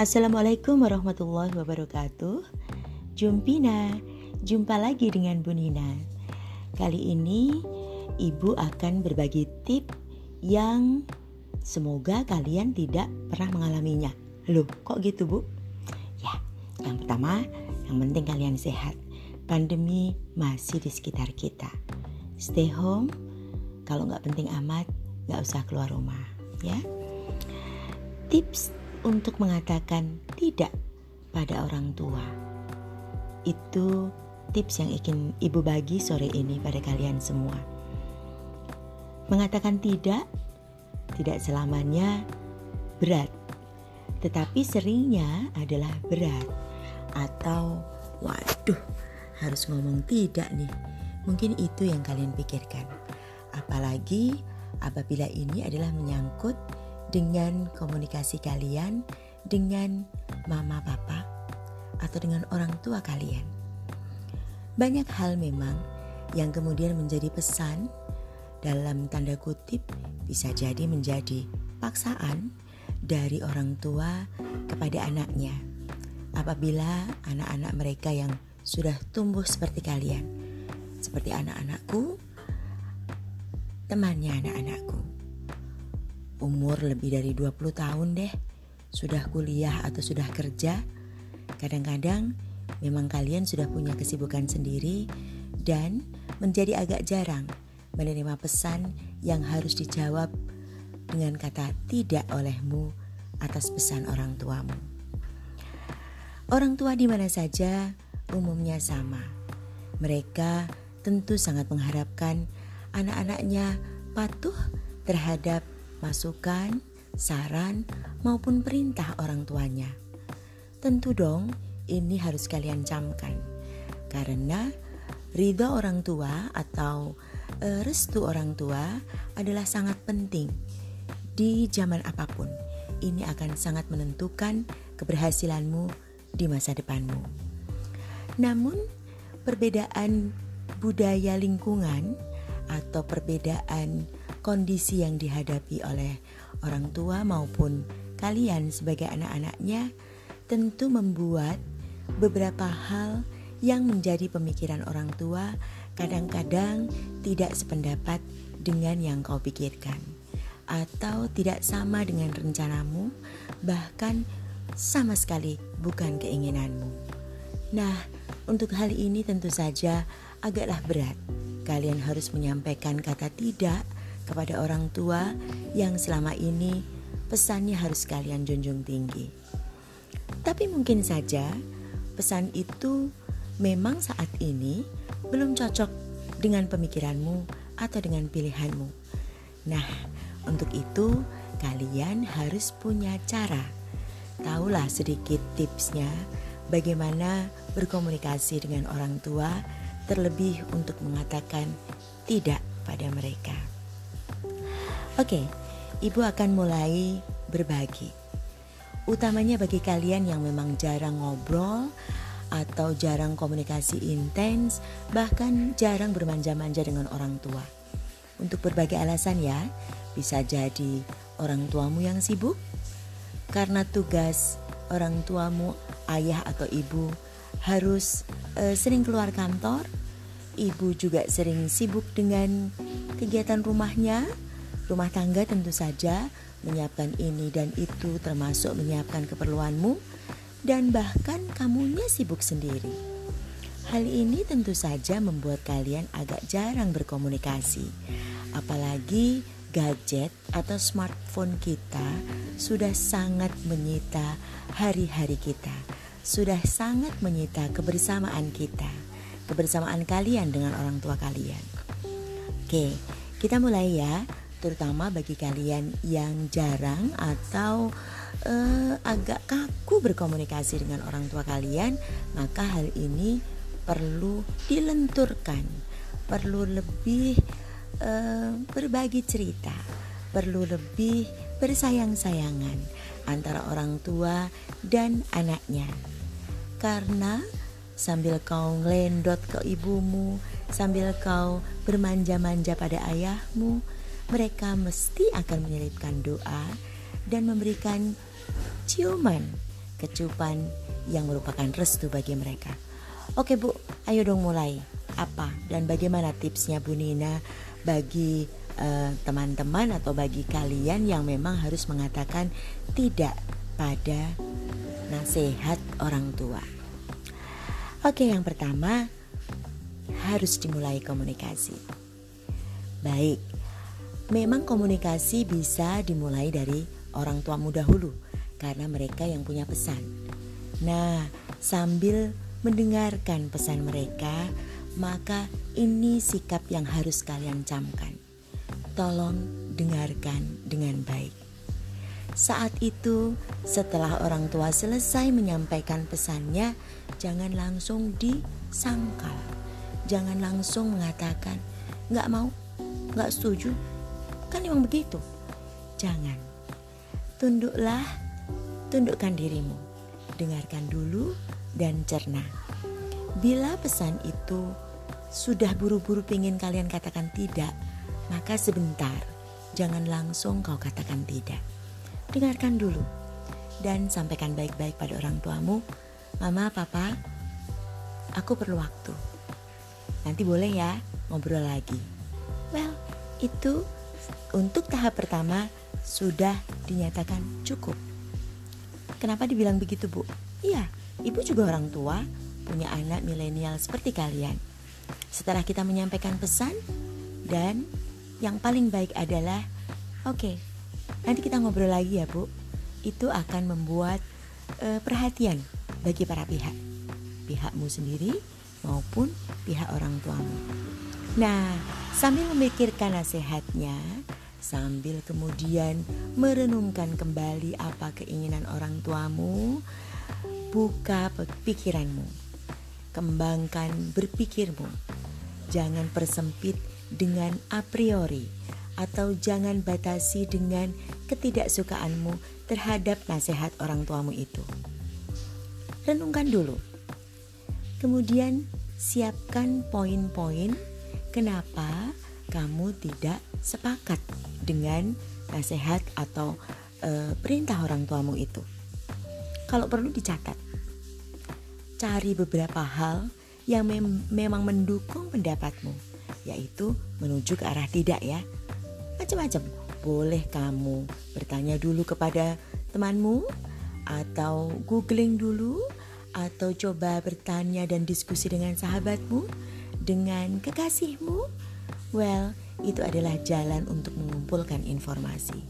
Assalamualaikum warahmatullahi wabarakatuh. Jumpina, jumpa lagi dengan Bu Nina. Kali ini Ibu akan berbagi tip yang semoga kalian tidak pernah mengalaminya. Loh kok gitu Bu? Ya, yang pertama yang penting kalian sehat. Pandemi masih di sekitar kita. Stay home, kalau nggak penting amat nggak usah keluar rumah ya. Tips untuk mengatakan tidak pada orang tua. Itu tips yang ingin ibu bagi sore ini pada kalian semua. Mengatakan tidak tidak selamanya berat tetapi seringnya adalah berat atau waduh harus ngomong tidak nih. Mungkin itu yang kalian pikirkan. Apalagi apabila ini adalah menyangkut dengan komunikasi kalian dengan mama papa atau dengan orang tua kalian. Banyak hal memang yang kemudian menjadi pesan dalam tanda kutip bisa jadi menjadi paksaan dari orang tua kepada anaknya. Apabila anak-anak mereka yang sudah tumbuh seperti kalian, seperti anak-anakku temannya anak-anakku. Umur lebih dari 20 tahun deh, sudah kuliah atau sudah kerja. Kadang-kadang memang kalian sudah punya kesibukan sendiri dan menjadi agak jarang menerima pesan yang harus dijawab dengan kata tidak olehmu atas pesan orang tuamu. Orang tua di mana saja umumnya sama. Mereka tentu sangat mengharapkan anak-anaknya patuh terhadap masukan, saran, maupun perintah orang tuanya. Tentu dong, ini harus kalian camkan. Karena ridho orang tua atau e, restu orang tua adalah sangat penting di zaman apa pun. Ini akan sangat menentukan keberhasilanmu di masa depanmu. Namun, perbedaan budaya lingkungan atau perbedaan kondisi yang dihadapi oleh orang tua maupun kalian sebagai anak-anaknya tentu membuat beberapa hal yang menjadi pemikiran orang tua kadang-kadang tidak sependapat dengan yang kau pikirkan atau tidak sama dengan rencanamu bahkan sama sekali bukan keinginanmu. Nah, untuk hal ini tentu saja agaklah berat kalian harus menyampaikan kata tidak kepada orang tua yang selama ini pesannya harus kalian junjung tinggi. Tapi mungkin saja pesan itu memang saat ini belum cocok dengan pemikiranmu atau dengan pilihanmu. Nah, untuk itu kalian harus punya cara. Tahulah sedikit tipsnya bagaimana berkomunikasi dengan orang tua terlebih untuk mengatakan tidak pada mereka. Oke, ibu akan mulai berbagi. Utamanya bagi kalian yang memang jarang ngobrol atau jarang komunikasi intens, bahkan jarang bermanja-manja dengan orang tua. Untuk berbagai alasan ya, bisa jadi orang tuamu yang sibuk karena tugas orang tuamu, ayah atau ibu harus uh, sering keluar kantor Ibu juga sering sibuk dengan kegiatan rumahnya, rumah tangga tentu saja, menyiapkan ini dan itu termasuk menyiapkan keperluanmu dan bahkan kamunya sibuk sendiri. Hal ini tentu saja membuat kalian agak jarang berkomunikasi. Apalagi gadget atau smartphone kita sudah sangat menyita hari-hari kita. Sudah sangat menyita kebersamaan kita kebersamaan kalian dengan orang tua kalian. Oke, kita mulai ya, terutama bagi kalian yang jarang atau uh, agak kaku berkomunikasi dengan orang tua kalian, maka hal ini perlu dilenturkan, perlu lebih uh, berbagi cerita, perlu lebih bersayang-sayangan antara orang tua dan anaknya. Karena sambil kau ngelendot ke ibumu, sambil kau bermanja-manja pada ayahmu, mereka mesti akan menyelipkan doa dan memberikan ciuman kecupan yang merupakan restu bagi mereka. Oke Bu, ayo dong mulai. Apa dan bagaimana tipsnya Bu Nina bagi eh, teman-teman uh, atau bagi kalian yang memang harus mengatakan tidak pada nasihat orang tua? Oke, yang pertama harus dimulai komunikasi. Baik, memang komunikasi bisa dimulai dari orang tuamu dahulu karena mereka yang punya pesan. Nah, sambil mendengarkan pesan mereka, maka ini sikap yang harus kalian camkan. Tolong dengarkan dengan baik. Saat itu, setelah orang tua selesai menyampaikan pesannya, jangan langsung disangkal. Jangan langsung mengatakan, nggak mau, nggak setuju. Kan emang begitu. Jangan. Tunduklah, tundukkan dirimu. Dengarkan dulu dan cerna. Bila pesan itu sudah buru-buru ingin kalian katakan tidak, maka sebentar, jangan langsung kau katakan tidak. Dengarkan dulu dan sampaikan baik-baik pada orang tuamu, Mama, Papa, aku perlu waktu. Nanti boleh ya ngobrol lagi. Well, itu untuk tahap pertama sudah dinyatakan cukup. Kenapa dibilang begitu, Bu? Iya, ibu juga orang tua, punya anak milenial seperti kalian. Setelah kita menyampaikan pesan dan yang paling baik adalah oke, okay, Nanti kita ngobrol lagi ya Bu. Itu akan membuat uh, perhatian bagi para pihak. Pihakmu sendiri maupun pihak orang tuamu. Nah, sambil memikirkan nasihatnya, sambil kemudian merenungkan kembali apa keinginan orang tuamu, buka pikiranmu, kembangkan berpikirmu. Jangan persempit dengan a priori atau jangan batasi dengan ketidaksukaanmu terhadap nasihat orang tuamu itu. Renungkan dulu. Kemudian siapkan poin-poin kenapa kamu tidak sepakat dengan nasihat atau e, perintah orang tuamu itu. Kalau perlu dicatat. Cari beberapa hal yang mem memang mendukung pendapatmu, yaitu menuju ke arah tidak ya macam-macam. Boleh kamu bertanya dulu kepada temanmu atau googling dulu atau coba bertanya dan diskusi dengan sahabatmu, dengan kekasihmu. Well, itu adalah jalan untuk mengumpulkan informasi.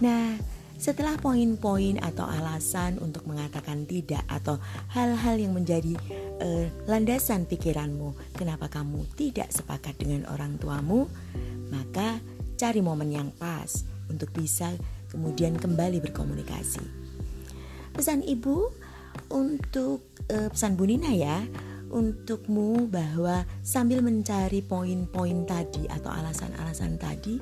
Nah, setelah poin-poin atau alasan untuk mengatakan tidak atau hal-hal yang menjadi uh, landasan pikiranmu, kenapa kamu tidak sepakat dengan orang tuamu, maka cari momen yang pas untuk bisa kemudian kembali berkomunikasi. Pesan ibu untuk uh, pesan Bu Nina ya, untukmu bahwa sambil mencari poin-poin tadi atau alasan-alasan tadi,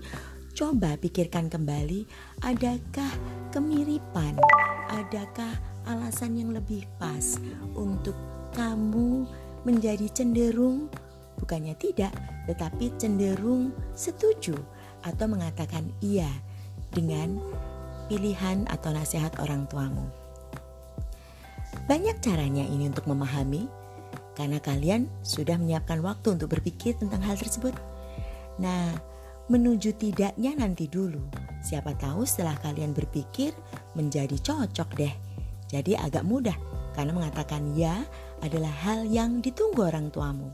coba pikirkan kembali adakah kemiripan, adakah alasan yang lebih pas untuk kamu menjadi cenderung bukannya tidak, tetapi cenderung setuju atau mengatakan iya dengan pilihan atau nasihat orang tuamu. Banyak caranya ini untuk memahami, karena kalian sudah menyiapkan waktu untuk berpikir tentang hal tersebut. Nah, menuju tidaknya nanti dulu. Siapa tahu setelah kalian berpikir menjadi cocok deh. Jadi agak mudah karena mengatakan ya adalah hal yang ditunggu orang tuamu.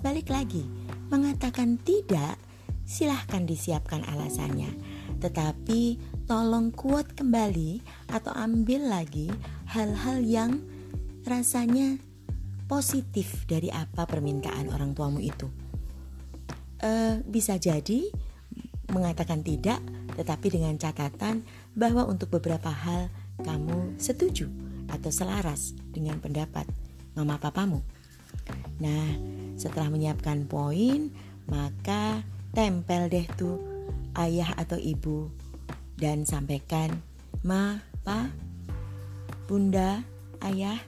Balik lagi, mengatakan tidak silahkan disiapkan alasannya. Tetapi tolong kuat kembali atau ambil lagi hal-hal yang rasanya positif dari apa permintaan orang tuamu itu. Uh, bisa jadi mengatakan tidak, tetapi dengan catatan bahwa untuk beberapa hal kamu setuju atau selaras dengan pendapat mama papamu. Nah, setelah menyiapkan poin, maka tempel deh tuh ayah atau ibu dan sampaikan ma pa bunda ayah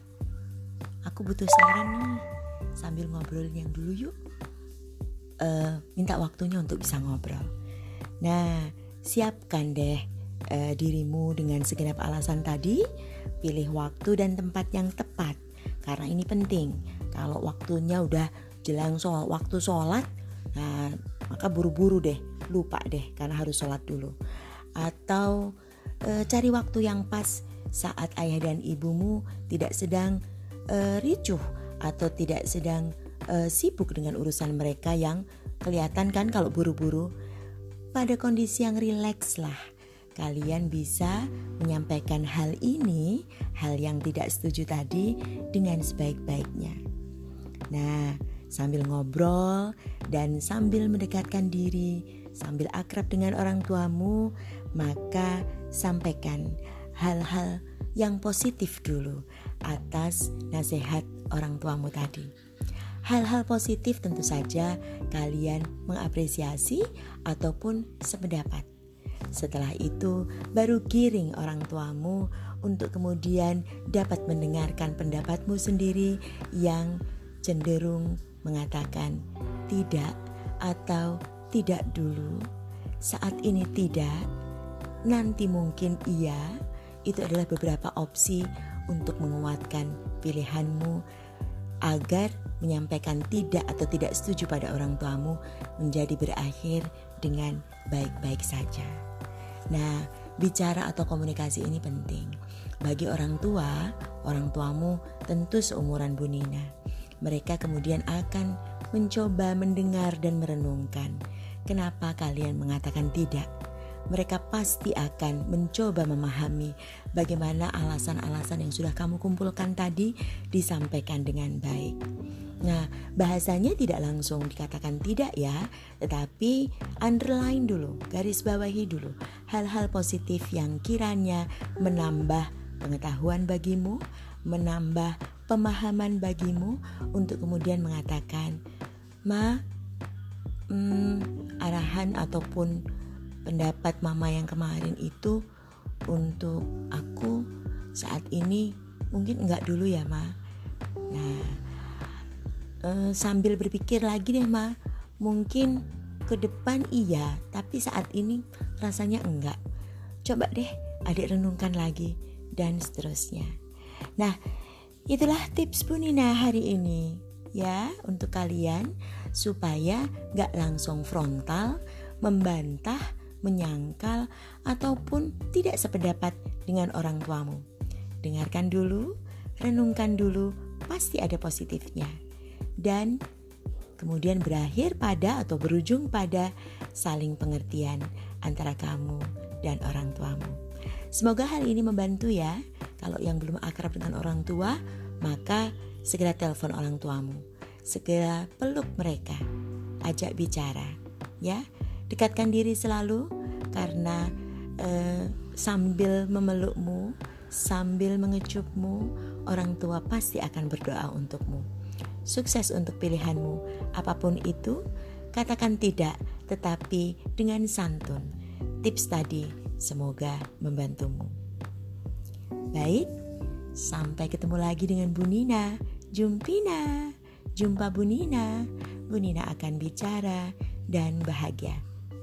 aku butuh saran nih. Sambil ngobrol yang dulu yuk. Uh, minta waktunya untuk bisa ngobrol. Nah siapkan deh uh, dirimu dengan segenap alasan tadi, pilih waktu dan tempat yang tepat. Karena ini penting. Kalau waktunya udah jelang soal waktu sholat, nah maka buru-buru deh, lupa deh karena harus sholat dulu. Atau uh, cari waktu yang pas saat ayah dan ibumu tidak sedang uh, ricuh atau tidak sedang uh, sibuk dengan urusan mereka yang kelihatan kan kalau buru-buru pada kondisi yang rileks lah kalian bisa menyampaikan hal ini, hal yang tidak setuju tadi dengan sebaik-baiknya. Nah, sambil ngobrol dan sambil mendekatkan diri, sambil akrab dengan orang tuamu, maka sampaikan hal-hal yang positif dulu atas nasihat orang tuamu tadi. Hal-hal positif tentu saja kalian mengapresiasi ataupun sependapat. Setelah itu, baru giring orang tuamu untuk kemudian dapat mendengarkan pendapatmu sendiri yang cenderung mengatakan tidak atau tidak dulu, saat ini tidak, nanti mungkin iya. Itu adalah beberapa opsi untuk menguatkan pilihanmu agar menyampaikan tidak atau tidak setuju pada orang tuamu menjadi berakhir dengan baik-baik saja. Nah, bicara atau komunikasi ini penting. Bagi orang tua, orang tuamu tentu seumuran Bu Nina. Mereka kemudian akan mencoba mendengar dan merenungkan kenapa kalian mengatakan tidak mereka pasti akan mencoba memahami bagaimana alasan-alasan yang sudah kamu kumpulkan tadi disampaikan dengan baik. Nah, bahasanya tidak langsung dikatakan tidak ya, tetapi underline dulu, garis bawahi dulu hal-hal positif yang kiranya menambah pengetahuan bagimu, menambah pemahaman bagimu untuk kemudian mengatakan, "Ma, hmm, arahan ataupun pendapat mama yang kemarin itu untuk aku saat ini mungkin enggak dulu ya ma. Nah eh, sambil berpikir lagi deh ma. Mungkin ke depan iya tapi saat ini rasanya enggak. Coba deh adik renungkan lagi dan seterusnya. Nah itulah tips Bu Nina hari ini ya untuk kalian supaya nggak langsung frontal membantah menyangkal, ataupun tidak sependapat dengan orang tuamu. Dengarkan dulu, renungkan dulu, pasti ada positifnya. Dan kemudian berakhir pada atau berujung pada saling pengertian antara kamu dan orang tuamu. Semoga hal ini membantu ya. Kalau yang belum akrab dengan orang tua, maka segera telepon orang tuamu. Segera peluk mereka. Ajak bicara, ya. Dekatkan diri selalu karena eh, sambil memelukmu, sambil mengecupmu, orang tua pasti akan berdoa untukmu. Sukses untuk pilihanmu, apa pun itu, katakan tidak, tetapi dengan santun. Tips tadi semoga membantumu. Baik, sampai ketemu lagi dengan Bu Nina. Jumpina, jumpa Bu Nina. Bu Nina akan bicara dan bahagia.